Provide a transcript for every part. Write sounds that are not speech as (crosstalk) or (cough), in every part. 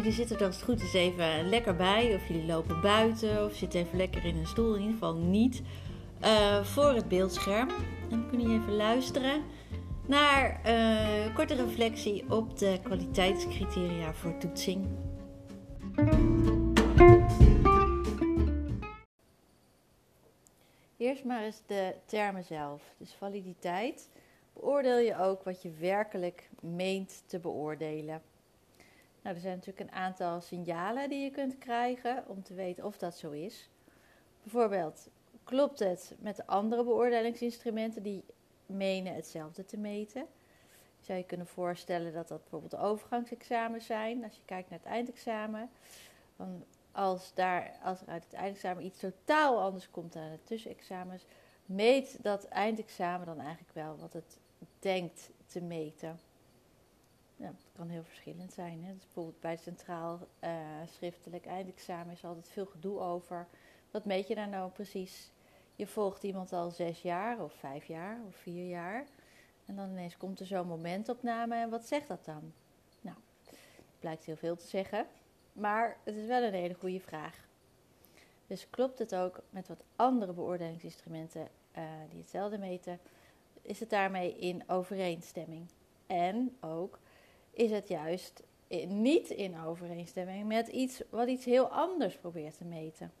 Jullie zitten er als het goed is even lekker bij, of jullie lopen buiten, of zitten even lekker in een stoel. In ieder geval niet uh, voor het beeldscherm. En dan kun je even luisteren naar een korte reflectie op de kwaliteitscriteria voor toetsing. Eerst maar eens de termen zelf. Dus validiteit. Beoordeel je ook wat je werkelijk meent te beoordelen. Nou, er zijn natuurlijk een aantal signalen die je kunt krijgen om te weten of dat zo is. Bijvoorbeeld, klopt het met de andere beoordelingsinstrumenten die menen hetzelfde te meten? Je zou je kunnen voorstellen dat dat bijvoorbeeld de overgangsexamens zijn. Als je kijkt naar het eindexamen, als, daar, als er uit het eindexamen iets totaal anders komt dan de tussenexamens, meet dat eindexamen dan eigenlijk wel wat het denkt te meten. Ja, het kan heel verschillend zijn. Hè. Dus bij centraal uh, schriftelijk eindexamen is altijd veel gedoe over. Wat meet je daar nou precies? Je volgt iemand al zes jaar of vijf jaar of vier jaar. En dan ineens komt er zo'n momentopname en wat zegt dat dan? Nou, het blijkt heel veel te zeggen. Maar het is wel een hele goede vraag. Dus klopt het ook met wat andere beoordelingsinstrumenten uh, die hetzelfde meten? Is het daarmee in overeenstemming? En ook is het juist niet in overeenstemming met iets wat iets heel anders probeert te meten?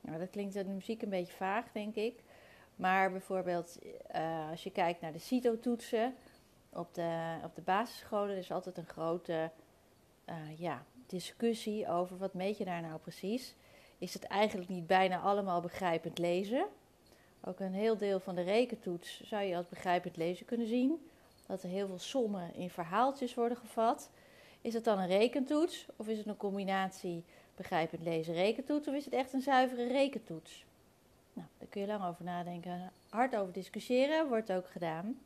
Nou, dat klinkt in de muziek een beetje vaag, denk ik. Maar bijvoorbeeld uh, als je kijkt naar de CITO-toetsen op de, op de basisscholen, is altijd een grote uh, ja, discussie over wat meet je daar nou precies. Is het eigenlijk niet bijna allemaal begrijpend lezen? Ook een heel deel van de rekentoets zou je als begrijpend lezen kunnen zien. Dat er heel veel sommen in verhaaltjes worden gevat. Is het dan een rekentoets of is het een combinatie begrijpend lezen rekentoets of is het echt een zuivere rekentoets? Nou, daar kun je lang over nadenken, hard over discussiëren, wordt ook gedaan.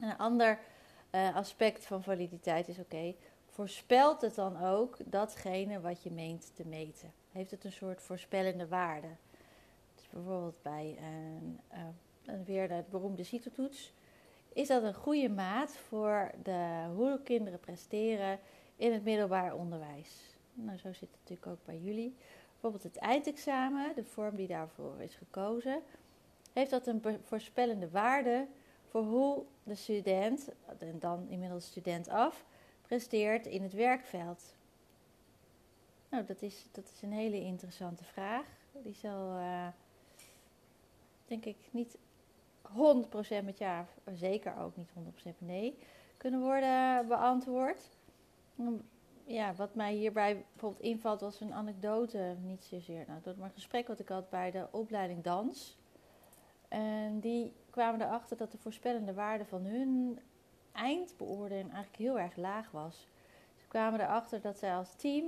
een ander uh, aspect van validiteit is oké, voorspelt het dan ook datgene wat je meent te meten? Heeft het een soort voorspellende waarde? Dus bijvoorbeeld bij een, uh, weer de beroemde CITO-toets. Is dat een goede maat voor de, hoe kinderen presteren in het middelbaar onderwijs? Nou, zo zit het natuurlijk ook bij jullie. Bijvoorbeeld het eindexamen, de vorm die daarvoor is gekozen. Heeft dat een voorspellende waarde voor hoe de student, en dan inmiddels student af, presteert in het werkveld? Nou, dat is, dat is een hele interessante vraag. Die zal, uh, denk ik, niet 100% met ja, zeker ook niet 100% met nee, kunnen worden beantwoord. Ja, wat mij hierbij bijvoorbeeld invalt was een anekdote, niet zozeer nou, maar een gesprek wat ik had bij de opleiding dans. En die kwamen erachter dat de voorspellende waarde van hun eindbeoordeling eigenlijk heel erg laag was. Ze kwamen erachter dat zij als team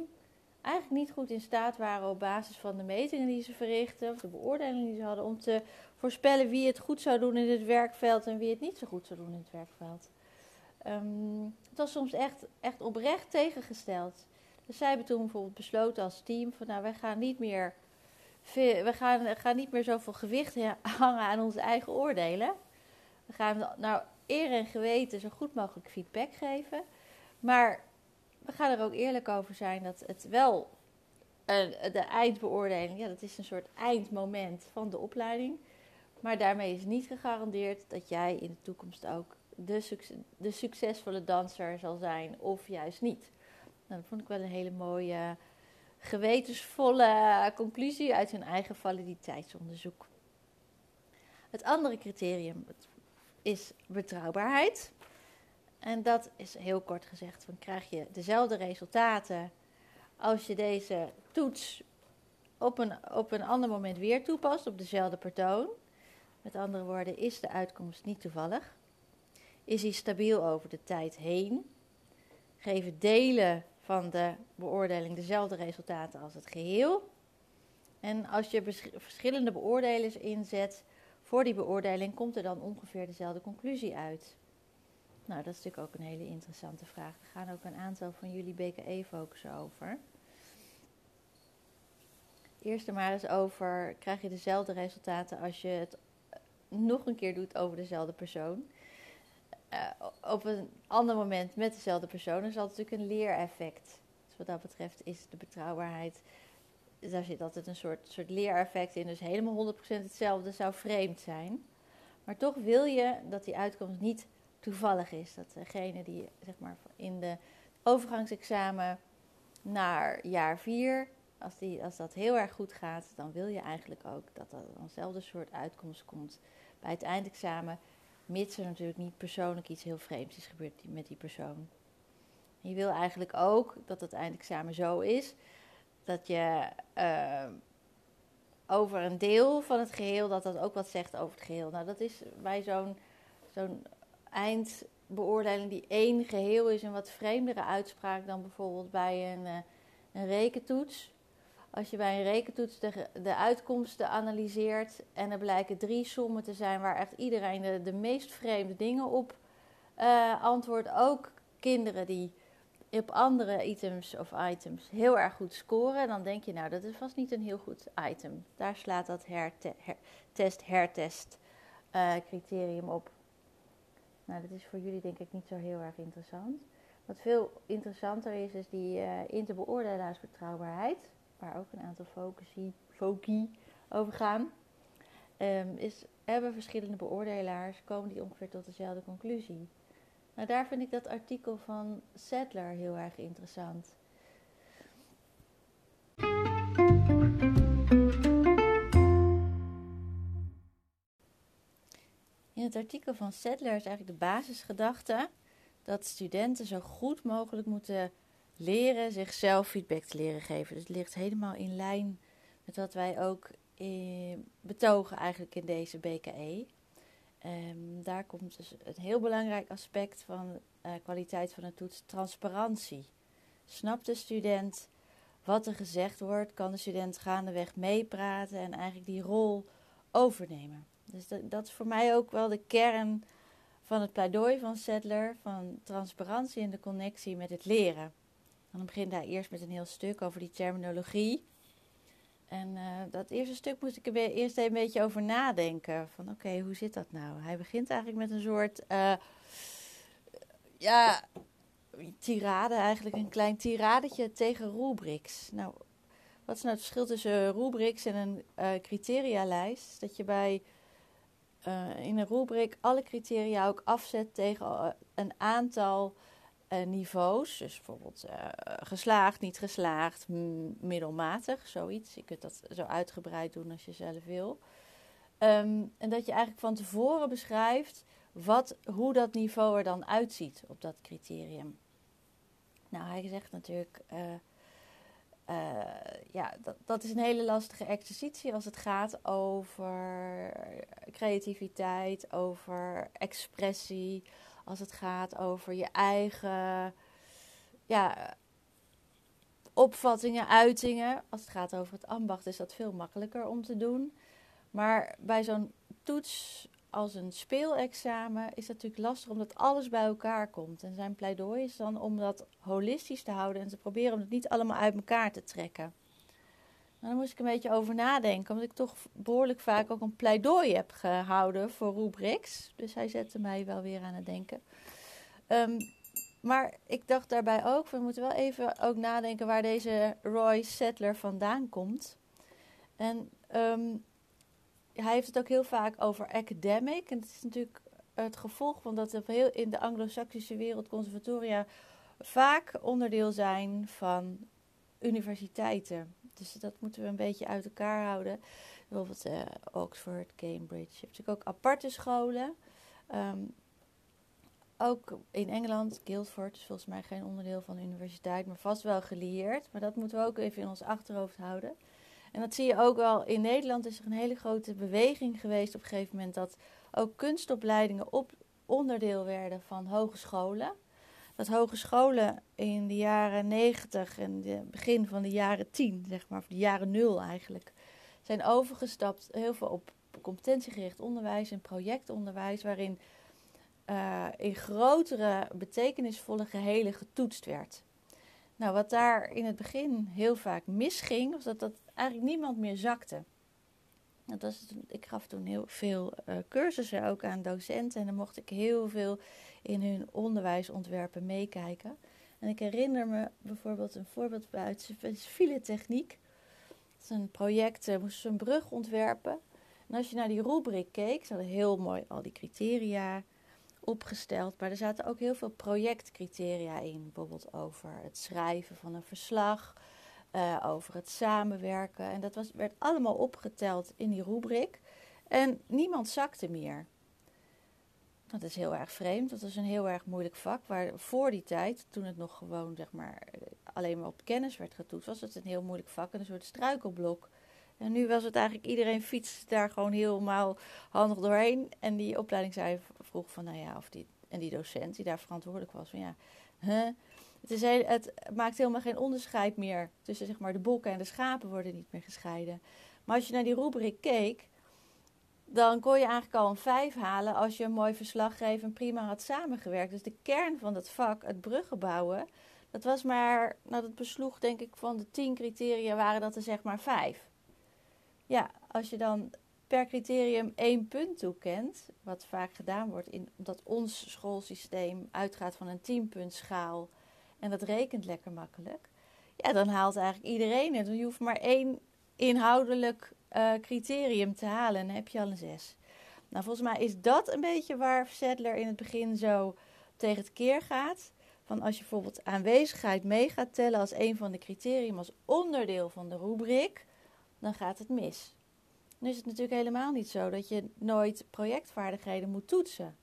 eigenlijk niet goed in staat waren op basis van de metingen die ze verrichten, of de beoordelingen die ze hadden, om te voorspellen wie het goed zou doen in het werkveld en wie het niet zo goed zou doen in het werkveld. Um, het was soms echt, echt oprecht tegengesteld. Dus zij hebben toen bijvoorbeeld besloten als team van nou, wij gaan niet meer, we gaan, gaan niet meer zoveel gewicht (laughs) hangen aan onze eigen oordelen. We gaan nou eer en geweten zo goed mogelijk feedback geven. Maar we gaan er ook eerlijk over zijn dat het wel de eindbeoordeling, ja, dat is een soort eindmoment van de opleiding. Maar daarmee is niet gegarandeerd dat jij in de toekomst ook de succesvolle danser zal zijn of juist niet. Nou, dat vond ik wel een hele mooie, gewetensvolle conclusie uit hun eigen validiteitsonderzoek. Het andere criterium is betrouwbaarheid. En dat is heel kort gezegd: van krijg je dezelfde resultaten als je deze toets op een, op een ander moment weer toepast op dezelfde persoon. Met andere woorden, is de uitkomst niet toevallig? Is hij stabiel over de tijd heen? Geven delen van de beoordeling dezelfde resultaten als het geheel? En als je verschillende beoordelers inzet voor die beoordeling, komt er dan ongeveer dezelfde conclusie uit? Nou, dat is natuurlijk ook een hele interessante vraag. Er gaan ook een aantal van jullie BKE focussen over. Eerst er maar eens over, krijg je dezelfde resultaten als je het nog een keer doet over dezelfde persoon. Uh, op een ander moment met dezelfde persoon is altijd natuurlijk een leereffect. Dus wat dat betreft is de betrouwbaarheid, daar zit altijd een soort, soort leereffect in. Dus helemaal 100% hetzelfde zou vreemd zijn. Maar toch wil je dat die uitkomst niet toevallig is. Dat degene die zeg maar, in de overgangsexamen naar jaar 4, als, die, als dat heel erg goed gaat, dan wil je eigenlijk ook dat er eenzelfde soort uitkomst komt bij het eindexamen. Mits er natuurlijk niet persoonlijk iets heel vreemds is gebeurd met die persoon. Je wil eigenlijk ook dat het eindexamen zo is dat je uh, over een deel van het geheel, dat dat ook wat zegt over het geheel. Nou, dat is bij zo'n zo'n eindbeoordeling die één geheel is, een wat vreemdere uitspraak dan bijvoorbeeld bij een, uh, een rekentoets. Als je bij een rekentoets de, de uitkomsten analyseert en er blijken drie sommen te zijn waar echt iedereen de, de meest vreemde dingen op uh, antwoordt, ook kinderen die op andere items of items heel erg goed scoren, dan denk je, nou, dat is vast niet een heel goed item. Daar slaat dat herte her test, hertest uh, criterium op. Nou, dat is voor jullie denk ik niet zo heel erg interessant. Wat veel interessanter is, is die uh, interbeoordelaarsbetrouwbaarheid, waar ook een aantal focusie, foci over gaan. Um, is, hebben verschillende beoordelaars, komen die ongeveer tot dezelfde conclusie. Nou, daar vind ik dat artikel van Sadler heel erg interessant. Het artikel van Sadler is eigenlijk de basisgedachte dat studenten zo goed mogelijk moeten leren zichzelf feedback te leren geven. Dus het ligt helemaal in lijn met wat wij ook eh, betogen eigenlijk in deze BKE. Um, daar komt dus een heel belangrijk aspect van uh, kwaliteit van een toets, transparantie. Snapt de student wat er gezegd wordt? Kan de student gaandeweg meepraten en eigenlijk die rol overnemen? Dus dat, dat, is voor mij ook wel de kern van het pleidooi van Sadler, van transparantie en de connectie met het leren. dan begint hij eerst met een heel stuk over die terminologie. En uh, dat eerste stuk moest ik er eerst een beetje over nadenken. Van oké, hoe zit dat nou? Hij begint eigenlijk met een soort, uh, ja, tirade eigenlijk. Een klein tiradetje tegen rubrics. Nou, wat is nou het verschil tussen rubrics en een uh, criterialijst? Dat je bij, in een rubric alle criteria ook afzet tegen een aantal uh, niveaus. Dus bijvoorbeeld geslaagd, niet geslaagd, middelmatig, zoiets. Je kunt dat zo uitgebreid doen als je zelf wil. Um, en dat je eigenlijk van tevoren beschrijft wat, hoe dat niveau er dan uitziet op dat criterium. Nou, hij zegt natuurlijk, uh, ja, dat, dat is een hele lastige exercitie als het gaat over creativiteit, over expressie, als het gaat over je eigen ja, opvattingen, uitingen. Als het gaat over het ambacht is dat veel makkelijker om te doen. Maar bij zo'n toets als een speelexamen is het natuurlijk lastig omdat alles bij elkaar komt. En zijn pleidooi is dan om dat holistisch te houden en te proberen om het niet allemaal uit elkaar te trekken. Nou, daar moest ik een beetje over nadenken, omdat ik toch behoorlijk vaak ook een pleidooi heb gehouden voor rubrics. Dus hij zette mij wel weer aan het denken. Um, maar ik dacht daarbij ook, we moeten wel even ook nadenken waar deze Roy Settler vandaan komt. En um, hij heeft het ook heel vaak over academic. En dat is natuurlijk het gevolg van dat heel in de anglo-saxische wereld conservatoria vaak onderdeel zijn van universiteiten. Dus dat moeten we een beetje uit elkaar houden. Bijvoorbeeld uh, Oxford, Cambridge. Je hebt natuurlijk ook aparte scholen. Um, ook in Engeland, Guildford is volgens mij geen onderdeel van de universiteit, maar vast wel gelieerd. Maar dat moeten we ook even in ons achterhoofd houden. En dat zie je ook wel in Nederland is er een hele grote beweging geweest op een gegeven moment dat ook kunstopleidingen op onderdeel werden van hogescholen dat hogescholen in de jaren 90 en het begin van de jaren 10, zeg maar, of de jaren 0 eigenlijk, zijn overgestapt heel veel op competentiegericht onderwijs en projectonderwijs, waarin uh, in grotere, betekenisvolle gehelen getoetst werd. Nou, wat daar in het begin heel vaak misging, was dat dat eigenlijk niemand meer zakte. Dat was, ik gaf toen heel veel uh, cursussen ook aan docenten en dan mocht ik heel veel in hun onderwijsontwerpen meekijken. En ik herinner me bijvoorbeeld een voorbeeld uit file techniek. Dat is een project, uh, moesten ze een brug ontwerpen. En als je naar die rubriek keek, ze hadden heel mooi al die criteria opgesteld. Maar er zaten ook heel veel projectcriteria in. Bijvoorbeeld over het schrijven van een verslag, uh, over het samenwerken. En dat was, werd allemaal opgeteld in die rubriek. En niemand zakte meer. Dat is heel erg vreemd. Dat is een heel erg moeilijk vak. Waar voor die tijd, toen het nog gewoon zeg maar, alleen maar op kennis werd getoetst, was het een heel moeilijk vak en een soort struikelblok. En nu was het eigenlijk, iedereen fietst daar gewoon helemaal handig doorheen. En die opleiding zei, vroeg van, nou ja, of die, en die docent die daar verantwoordelijk was, van ja, het, is het maakt helemaal geen onderscheid meer tussen zeg maar de bokken en de schapen worden niet meer gescheiden. Maar als je naar die rubriek keek, dan kon je eigenlijk al een 5 halen als je een mooi verslag en prima had samengewerkt. Dus de kern van dat vak, het bruggen bouwen, dat was maar, nou dat besloeg denk ik van de 10 criteria waren dat er zeg maar 5. Ja, als je dan per criterium één punt toekent, wat vaak gedaan wordt, in, omdat ons schoolsysteem uitgaat van een 10 schaal en dat rekent lekker makkelijk, ja, dan haalt eigenlijk iedereen het. Je hoeft maar één inhoudelijk uh, criterium te halen en dan heb je al een 6. Nou, volgens mij is dat een beetje waar Sadler in het begin zo tegen het keer gaat. Van als je bijvoorbeeld aanwezigheid mee gaat tellen als een van de criteria, als onderdeel van de rubriek, dan gaat het mis. Nu is het natuurlijk helemaal niet zo dat je nooit projectvaardigheden moet toetsen.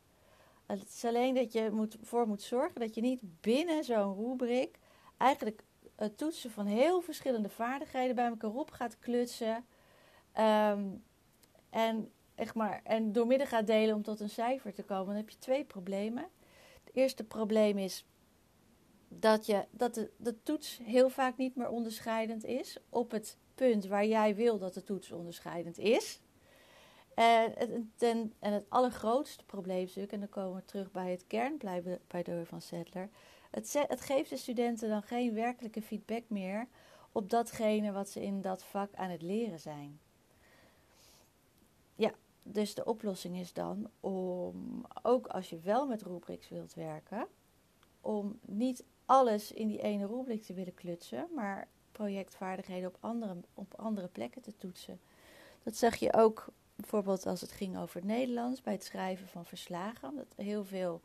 Het is alleen dat je moet, voor moet zorgen dat je niet binnen zo'n rubriek eigenlijk het toetsen van heel verschillende vaardigheden bij elkaar op gaat klutsen. Ehm, en, echt maar, en door midden gaat delen om tot een cijfer te komen. Dan heb je twee problemen. Het eerste probleem is dat, je, dat de, de toets heel vaak niet meer onderscheidend is op het punt waar jij wil dat de toets onderscheidend is. En en het allergrootste probleemstuk, en dan komen we terug bij het kernpleidooi van Settler. Het, het geeft de studenten dan geen werkelijke feedback meer op datgene wat ze in dat vak aan het leren zijn. Ja, dus de oplossing is dan om, ook als je wel met rubrics wilt werken, om niet alles in die ene rubriek te willen klutsen, maar projectvaardigheden op andere, op andere plekken te toetsen. Dat zag je ook bijvoorbeeld als het ging over het Nederlands bij het schrijven van verslagen. Dat heel veel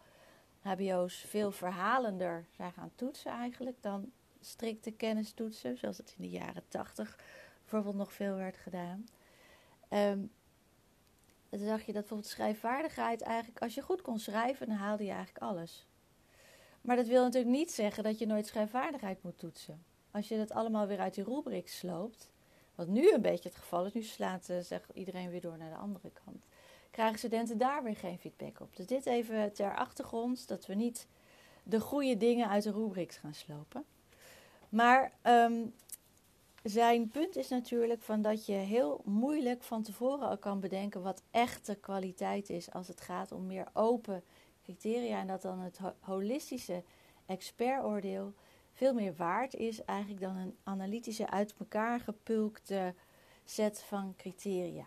HBO's veel verhalender zijn gaan toetsen eigenlijk dan strikte kennistoetsen, zoals het in de jaren tachtig bijvoorbeeld nog veel werd gedaan. Um, zag je dat bijvoorbeeld schrijfvaardigheid eigenlijk, als je goed kon schrijven, dan haalde je eigenlijk alles. Maar dat wil natuurlijk niet zeggen dat je nooit schrijfvaardigheid moet toetsen. Als je dat allemaal weer uit die rubriek sloopt, wat nu een beetje het geval is, nu slaat uh, zeg, iedereen weer door naar de andere kant, krijgen studenten daar weer geen feedback op. Dus dit even ter achtergrond, dat we niet de goede dingen uit de rubrics gaan slopen. Maar um, zijn punt is natuurlijk van dat je heel moeilijk van tevoren al kan bedenken wat echte kwaliteit is als het gaat om meer open criteria. En dat dan het holistische expertoordeel veel meer waard is eigenlijk dan een analytische uit elkaar gepulkte set van criteria.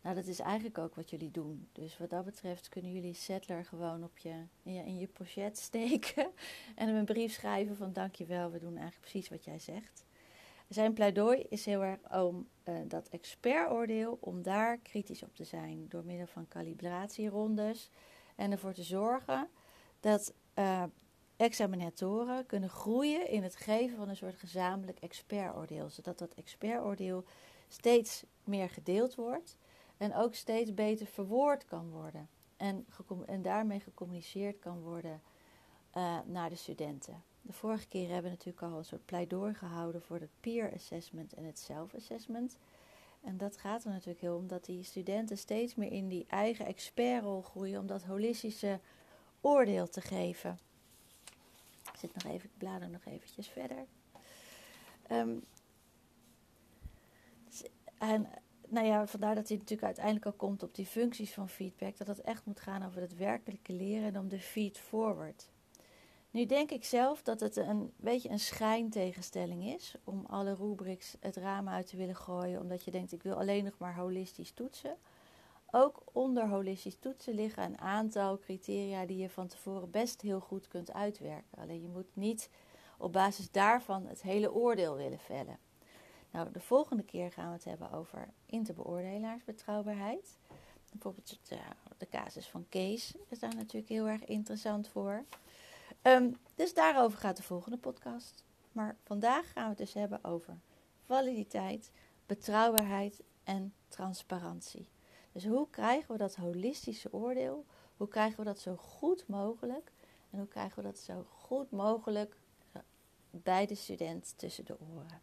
Nou, dat is eigenlijk ook wat jullie doen. Dus wat dat betreft kunnen jullie Settler gewoon op je, in, je, in je pochet steken (laughs) en hem een brief schrijven van dankjewel, we doen eigenlijk precies wat jij zegt. Zijn pleidooi is heel erg om uh, dat expertoordeel, om daar kritisch op te zijn door middel van calibratierondes en ervoor te zorgen dat uh, examinatoren kunnen groeien in het geven van een soort gezamenlijk expertoordeel, zodat dat expertoordeel steeds meer gedeeld wordt en ook steeds beter verwoord kan worden en, en daarmee gecommuniceerd kan worden uh, naar de studenten. De vorige keer hebben we natuurlijk al een soort pleidooi gehouden voor het peer assessment en het self-assessment. En dat gaat er natuurlijk heel om dat die studenten steeds meer in die eigen expertrol groeien om dat holistische oordeel te geven. Ik zit nog even, ik blader nog eventjes verder. Um, en nou ja, vandaar dat hij natuurlijk uiteindelijk al komt op die functies van feedback. Dat het echt moet gaan over het werkelijke leren en om de feed forward. Nu denk ik zelf dat het een beetje een schijntegenstelling is om alle rubrics het raam uit te willen gooien, omdat je denkt ik wil alleen nog maar holistisch toetsen. Ook onder holistisch toetsen liggen een aantal criteria die je van tevoren best heel goed kunt uitwerken. Alleen je moet niet op basis daarvan het hele oordeel willen vellen. Nou, de volgende keer gaan we het hebben over interbeoordelaarsbetrouwbaarheid. Bijvoorbeeld de, casus van Kees is daar natuurlijk heel erg interessant voor. Ehm, dus daarover gaat de volgende podcast. Maar vandaag gaan we het dus hebben over validiteit, betrouwbaarheid en transparantie. Dus hoe krijgen we dat holistische oordeel? Hoe krijgen we dat zo goed mogelijk? En hoe krijgen we dat zo goed mogelijk bij de student tussen de oren?